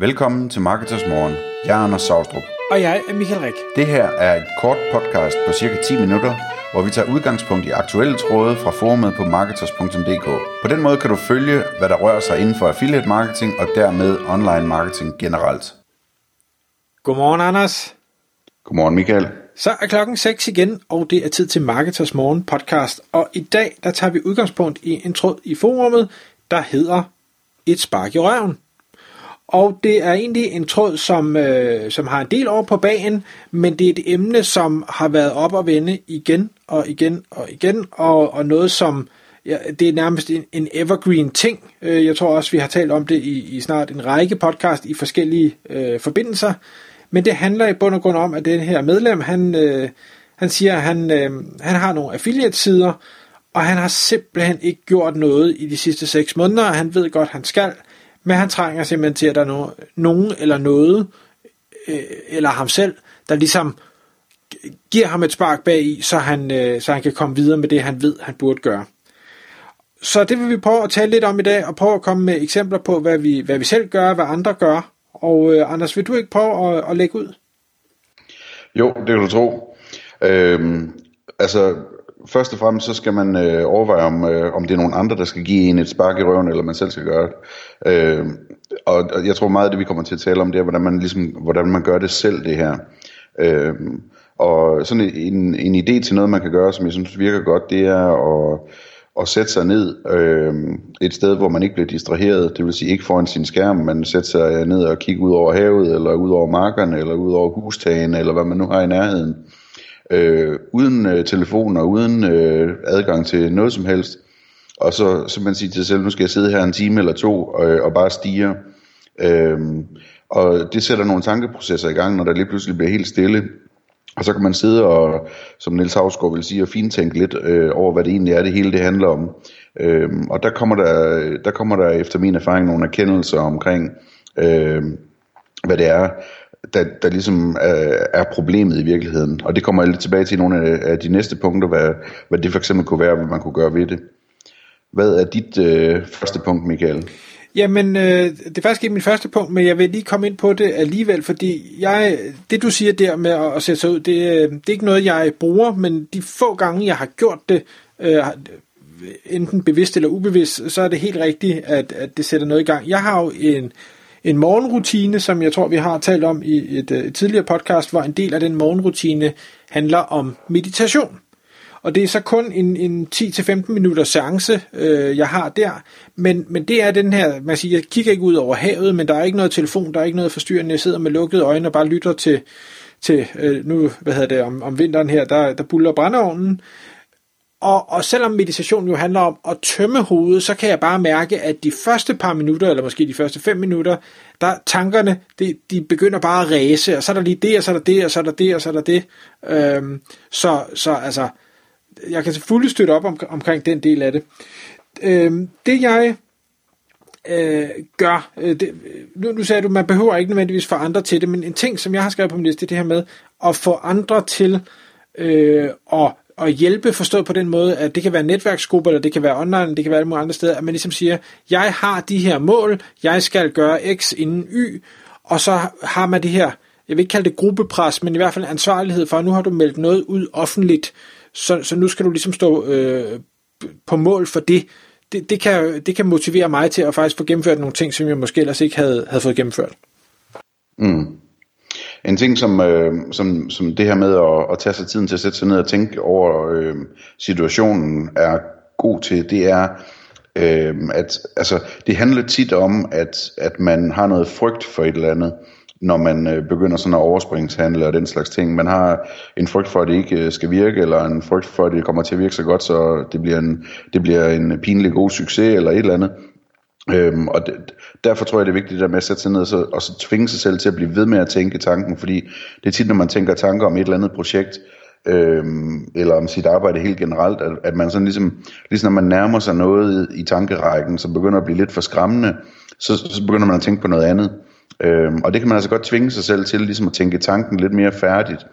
Velkommen til Marketers Morgen. Jeg er Anders Saustrup. Og jeg er Michael Rik. Det her er et kort podcast på cirka 10 minutter, hvor vi tager udgangspunkt i aktuelle tråde fra forumet på marketers.dk. På den måde kan du følge, hvad der rører sig inden for affiliate marketing og dermed online marketing generelt. Godmorgen, Anders. Godmorgen, Michael. Så er klokken 6 igen, og det er tid til Marketers Morgen podcast. Og i dag, der tager vi udgangspunkt i en tråd i forumet, der hedder Et spark i røven. Og det er egentlig en tråd, som, øh, som har en del over på bagen, men det er et emne, som har været op og vende igen og igen og igen, og, og noget, som ja, det er nærmest en, en evergreen ting. Øh, jeg tror også, vi har talt om det i, i snart en række podcast i forskellige øh, forbindelser. Men det handler i bund og grund om, at den her medlem, han, øh, han siger, at han, øh, han har nogle affiliate-sider, og han har simpelthen ikke gjort noget i de sidste 6 måneder, og han ved godt, at han skal, men han trænger simpelthen til, at der er no, nogen eller noget, øh, eller ham selv, der ligesom giver ham et spark bag i, så han, øh, så han kan komme videre med det, han ved, han burde gøre. Så det vil vi prøve at tale lidt om i dag, og prøve at komme med eksempler på, hvad vi, hvad vi selv gør, hvad andre gør. Og øh, Anders, vil du ikke prøve at, at lægge ud? Jo, det kan du tro. Øhm, altså, først og fremmest så skal man øh, overveje, om, øh, om det er nogen andre, der skal give en et spark i røven, eller man selv skal gøre det. Øh, og, og jeg tror meget af det, vi kommer til at tale om, det er, hvordan man, ligesom, hvordan man gør det selv, det her. Øh, og sådan en, en idé til noget, man kan gøre, som jeg synes virker godt, det er at, at sætte sig ned øh, et sted, hvor man ikke bliver distraheret. Det vil sige ikke foran sin skærm, men sætte sig ned og kigge ud over havet, eller ud over markerne, eller ud over hustagen, eller hvad man nu har i nærheden øh, Øh, uden øh, telefon og uden øh, adgang til noget som helst. Og så, så man siger til sig selv, nu skal jeg sidde her en time eller to og, og bare stige. Øh, og det sætter nogle tankeprocesser i gang, når der lige pludselig bliver helt stille. Og så kan man sidde og, som Niels Havsgaard vil sige, og fintænke lidt øh, over, hvad det egentlig er, det hele det handler om. Øh, og der kommer der, der kommer der efter min erfaring nogle erkendelser omkring, øh, hvad det er, der, der ligesom øh, er problemet i virkeligheden. Og det kommer jeg lidt tilbage til i nogle af, af de næste punkter, hvad, hvad det for eksempel kunne være, hvad man kunne gøre ved det. Hvad er dit øh, første punkt, Michael? Jamen, øh, det er faktisk ikke min første punkt, men jeg vil lige komme ind på det alligevel, fordi jeg, det du siger der med at, at sætte sig ud, det, øh, det er ikke noget, jeg bruger, men de få gange, jeg har gjort det, øh, enten bevidst eller ubevidst, så er det helt rigtigt, at, at det sætter noget i gang. Jeg har jo en, en morgenrutine, som jeg tror, vi har talt om i et, øh, et tidligere podcast, hvor en del af den morgenrutine handler om meditation. Og det er så kun en, en 10-15 minutter seance, øh, jeg har der. Men, men det er den her, man siger, jeg kigger ikke ud over havet, men der er ikke noget telefon, der er ikke noget forstyrrende. Jeg sidder med lukkede øjne og bare lytter til, til øh, nu, hvad hedder det, om, om vinteren her, der, der buller brændeovnen. Og, og selvom meditation jo handler om at tømme hovedet, så kan jeg bare mærke, at de første par minutter, eller måske de første fem minutter, der tankerne, de, de begynder bare at ræse, og så er der lige det, og så er der det, og så er der det, og så er der det. Øhm, så, så altså, jeg kan selvfølgelig støtte op om, omkring den del af det. Øhm, det jeg øh, gør, øh, det, nu, nu sagde du, man behøver ikke nødvendigvis få andre til det, men en ting, som jeg har skrevet på min liste, det er det her med at få andre til øh, at at hjælpe forstået på den måde, at det kan være netværksgrupper, eller det kan være online, det kan være alle mulige andre steder, at man ligesom siger, jeg har de her mål, jeg skal gøre X inden Y, og så har man det her, jeg vil ikke kalde det gruppepres, men i hvert fald ansvarlighed for, at nu har du meldt noget ud offentligt, så, så nu skal du ligesom stå øh, på mål for det. Det, det, kan, det kan motivere mig til at faktisk få gennemført nogle ting, som jeg måske ellers ikke havde, havde fået gennemført. Mm. En ting som, øh, som, som det her med at, at tage sig tiden til at sætte sig ned og tænke over øh, situationen er god til, det er, øh, at altså, det handler tit om, at, at man har noget frygt for et eller andet, når man øh, begynder sådan at overspringshandle og den slags ting. Man har en frygt for, at det ikke øh, skal virke, eller en frygt for, at det kommer til at virke så godt, så det bliver en, det bliver en pinlig god succes, eller et eller andet. Øhm, og det, derfor tror jeg, det er vigtigt at med at sætte sig ned og, så, og så tvinge sig selv til at blive ved med at tænke tanken, fordi det er tit, når man tænker tanker om et eller andet projekt, øhm, eller om sit arbejde helt generelt, at, at man sådan ligesom, ligesom når man nærmer sig noget i, i tankerækken, som begynder at blive lidt for skræmmende, så, så begynder man at tænke på noget andet. Øhm, og det kan man altså godt tvinge sig selv til, ligesom at tænke tanken lidt mere færdigt.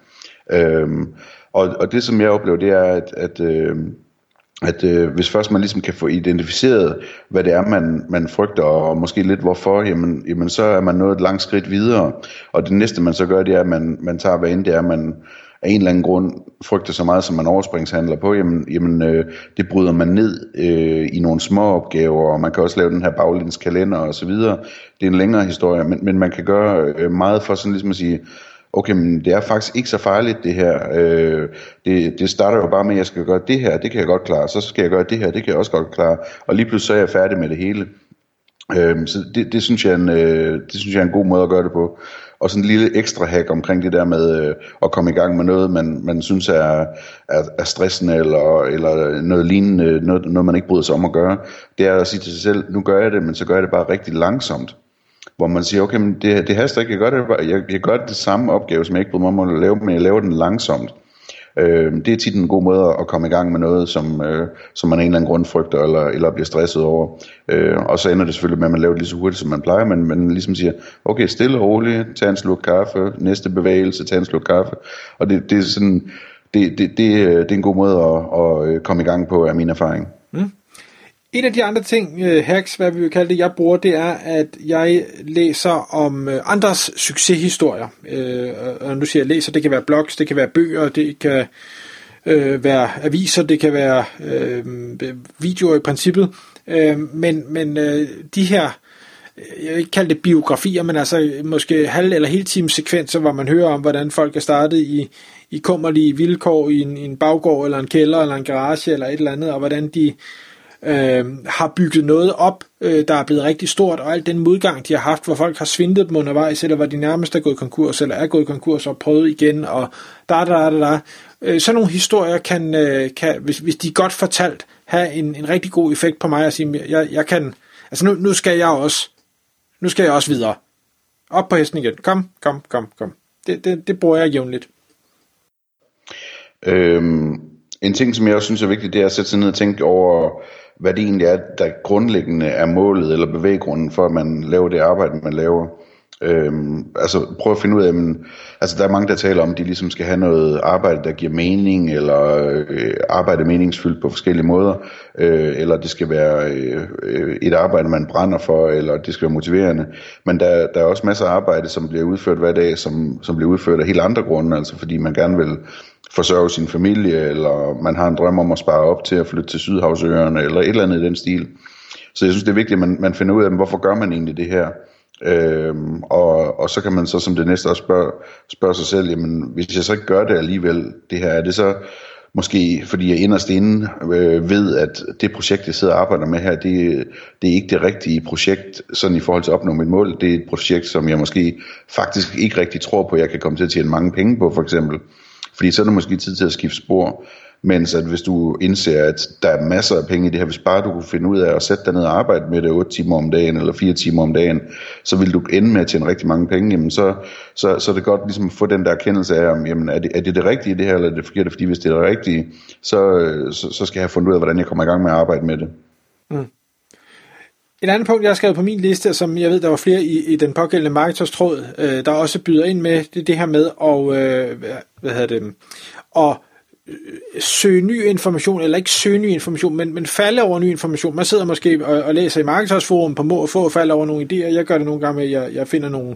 Øhm, og, og det som jeg oplever, det er, at, at øhm, at øh, hvis først man ligesom kan få identificeret, hvad det er, man, man frygter, og måske lidt hvorfor, jamen, jamen så er man nået et langt skridt videre. Og det næste, man så gør, det er, at man, man tager, hvad end det er, man af en eller anden grund frygter så meget, som man overspringshandler på, jamen, jamen øh, det bryder man ned øh, i nogle små opgaver, og man kan også lave den her baglæns kalender og så videre. Det er en længere historie, men, men man kan gøre øh, meget for sådan ligesom at sige, okay, men det er faktisk ikke så farligt det her. Øh, det, det starter jo bare med, at jeg skal gøre det her, det kan jeg godt klare, så skal jeg gøre det her, det kan jeg også godt klare, og lige pludselig så er jeg færdig med det hele. Øh, så det, det, synes jeg en, øh, det synes jeg er en god måde at gøre det på. Og sådan en lille ekstra hack omkring det der med øh, at komme i gang med noget, man, man synes er, er, er stressende, eller, eller noget lignende, noget, noget man ikke bryder sig om at gøre, det er at sige til sig selv, nu gør jeg det, men så gør jeg det bare rigtig langsomt hvor man siger, okay, men det, det haster ikke, jeg gør det, jeg, jeg gør det samme opgave, som jeg ikke bryder mig om at lave, men jeg laver den langsomt. Øh, det er tit en god måde at komme i gang med noget, som, øh, som man af en eller anden grund frygter, eller, eller bliver stresset over. Øh, og så ender det selvfølgelig med, at man laver det lige så hurtigt, som man plejer, men man ligesom siger, okay, stille og roligt, tag en sluk kaffe, næste bevægelse, tag en sluk kaffe. Og det, det er sådan, det, det, det, øh, det er en god måde at, at øh, komme i gang på, er min erfaring. En af de andre ting, uh, hacks, hvad vi vil kalde det, jeg bruger, det er, at jeg læser om uh, andres succeshistorier. Uh, og nu siger jeg læser, det kan være blogs, det kan være bøger, det kan uh, være aviser, det kan være uh, videoer i princippet. Uh, men men uh, de her, jeg vil ikke kalde det biografier, men altså måske halv- eller hele times sekvenser, hvor man hører om, hvordan folk er startet i, i kummerlige vilkår i en, i en baggård, eller en kælder, eller en garage, eller et eller andet, og hvordan de øh, har bygget noget op, øh, der er blevet rigtig stort, og alt den modgang, de har haft, hvor folk har svindet dem undervejs, eller hvor de nærmest er gået konkurs, eller er gået konkurs og prøvet igen, og da da da da. Øh, sådan nogle historier kan, øh, kan hvis, hvis de er godt fortalt, have en, en rigtig god effekt på mig, at sige, jeg, jeg kan, altså nu, nu skal jeg også, nu skal jeg også videre. Op på hesten igen. Kom, kom, kom, kom. Det, det, det bruger jeg jævnligt. Øhm, en ting, som jeg også synes er vigtigt, det er at sætte sig ned og tænke over, hvad det egentlig er, der grundlæggende er målet eller bevæggrunden for, at man laver det arbejde, man laver. Øhm, altså prøv at finde ud af, men, altså der er mange, der taler om, at de ligesom skal have noget arbejde, der giver mening, eller øh, arbejde meningsfyldt på forskellige måder, øh, eller det skal være øh, et arbejde, man brænder for, eller det skal være motiverende. Men der, der er også masser af arbejde, som bliver udført hver dag, som, som bliver udført af helt andre grunde, altså fordi man gerne vil forsørge sin familie, eller man har en drøm om at spare op til at flytte til Sydhavsøerne, eller et eller andet i den stil. Så jeg synes, det er vigtigt, at man, man finder ud af, hvorfor gør man egentlig det her? Øhm, og, og så kan man så som det næste også spørge, spørge sig selv, jamen hvis jeg så ikke gør det alligevel, det her, er det så måske fordi jeg inderst inde øh, ved, at det projekt, jeg sidder og arbejder med her, det, det er ikke det rigtige projekt, sådan i forhold til at opnå mit mål. Det er et projekt, som jeg måske faktisk ikke rigtig tror på, jeg kan komme til at tjene mange penge på, for eksempel. Fordi så er det måske tid til at skifte spor. Mens at hvis du indser, at der er masser af penge i det her, hvis bare du kunne finde ud af at sætte dig ned og arbejde med det 8 timer om dagen, eller 4 timer om dagen, så vil du ende med at tjene rigtig mange penge, jamen så, så, så er det godt ligesom at få den der erkendelse af, om, jamen er, det, er det det rigtige det her, eller er det forkert? Fordi hvis det er det rigtige, så, så, så skal jeg have fundet ud af, hvordan jeg kommer i gang med at arbejde med det. Mm. Et andet punkt, jeg har skrevet på min liste, som jeg ved, der var flere i, i den pågældende marketerstråd, øh, der også byder ind med, det er det her med at, øh, hvad hedder det, at Øh, søge ny information, eller ikke søge ny information, men, men falde over ny information. Man sidder måske og, og læser i markedsføringsforum på må og få og falde over nogle idéer. Jeg gør det nogle gange med, at jeg, jeg finder nogle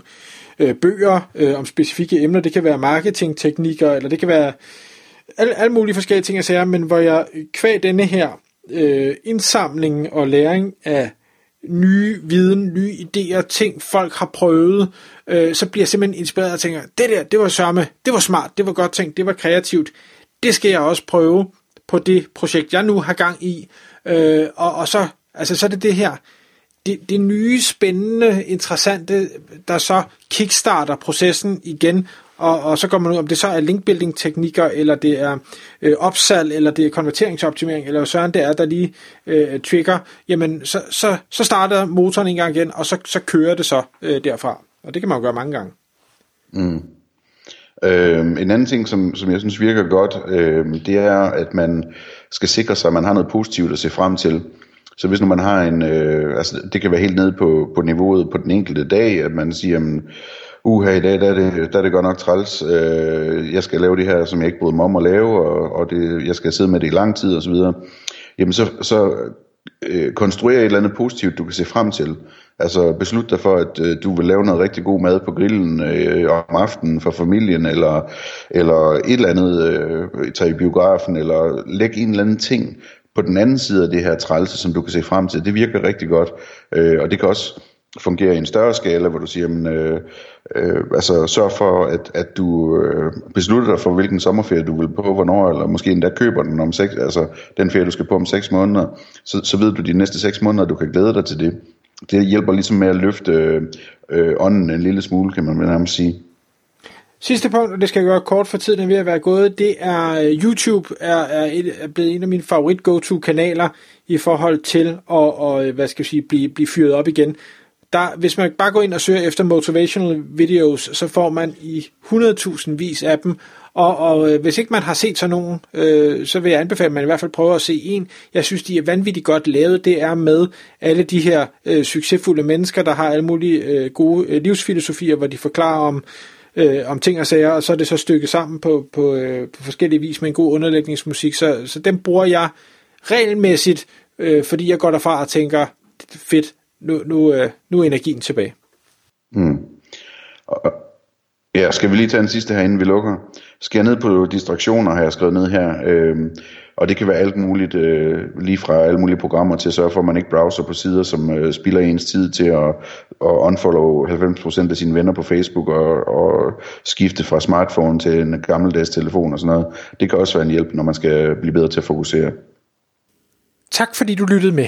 øh, bøger øh, om specifikke emner. Det kan være marketingteknikker, eller det kan være alle, alle mulige forskellige ting, jeg sager, men hvor jeg kvæg denne her øh, indsamling og læring af nye viden, nye idéer, ting folk har prøvet, øh, så bliver jeg simpelthen inspireret og tænker, det der, det var sørme, det var smart, det var godt tænkt, det var kreativt, det skal jeg også prøve på det projekt, jeg nu har gang i, øh, og, og så, altså, så er det det her, det, det nye, spændende, interessante, der så kickstarter processen igen, og, og så går man ud, om det så er linkbuilding teknikker, eller det er øh, opsalg, eller det er konverteringsoptimering, eller sådan det er, der lige øh, trigger, jamen så, så, så starter motoren en gang igen, og så, så kører det så øh, derfra. Og det kan man jo gøre mange gange. Mm. Øh, en anden ting, som, som jeg synes virker godt, øh, det er, at man skal sikre sig, at man har noget positivt at se frem til. Så hvis nu man har en, øh, altså det kan være helt nede på, på niveauet på den enkelte dag, at man siger, jamen, uha, i dag der er, det, der er det godt nok træls. Øh, jeg skal lave det her, som jeg ikke bryder mig om at lave, og, og det, jeg skal sidde med det i lang tid osv. jamen så, så øh, konstruere et eller andet positivt, du kan se frem til. Altså beslut dig for, at øh, du vil lave noget rigtig god mad på grillen øh, om aftenen for familien, eller, eller et eller andet, øh, tage i biografen, eller læg en eller anden ting på den anden side af det her trælse, som du kan se frem til. Det virker rigtig godt, øh, og det kan også fungere i en større skala, hvor du siger, men, øh, øh, altså sørg for, at, at du øh, beslutter dig for, hvilken sommerferie du vil på, hvornår, eller måske endda køber den om seks, altså den ferie, du skal på om seks måneder, så, så ved du de næste seks måneder, du kan glæde dig til det. Det hjælper ligesom med at løfte øh, ånden en lille smule, kan man nærmest sige. Sidste punkt, og det skal jeg gøre kort for tiden er ved at være gået, det er øh, YouTube er, er, et, er blevet en af mine favorit go-to kanaler i forhold til at og, øh, hvad skal jeg sige, blive, blive fyret op igen der, hvis man bare går ind og søger efter motivational videos, så får man i 100.000 vis af dem, og, og øh, hvis ikke man har set sådan nogen, øh, så vil jeg anbefale, at man i hvert fald prøver at se en. Jeg synes, de er vanvittigt godt lavet. Det er med alle de her øh, succesfulde mennesker, der har alle mulige øh, gode øh, livsfilosofier, hvor de forklarer om, øh, om ting og sager, og så er det så stykket sammen på, på, øh, på forskellige vis med en god underlægningsmusik. Så, så dem bruger jeg regelmæssigt, øh, fordi jeg går derfra og tænker, fedt, nu, nu, øh, nu er energien tilbage. Mm. Ja, skal vi lige tage en sidste her, inden vi lukker? Skal jeg ned på distraktioner, har jeg skrevet ned her. Øh, og det kan være alt muligt, øh, lige fra alle mulige programmer til at sørge for, at man ikke browser på sider, som øh, spilder ens tid til at, at unfollow 90% af sine venner på Facebook og, og skifte fra smartphone til en gammeldags telefon og sådan noget. Det kan også være en hjælp, når man skal blive bedre til at fokusere. Tak fordi du lyttede med.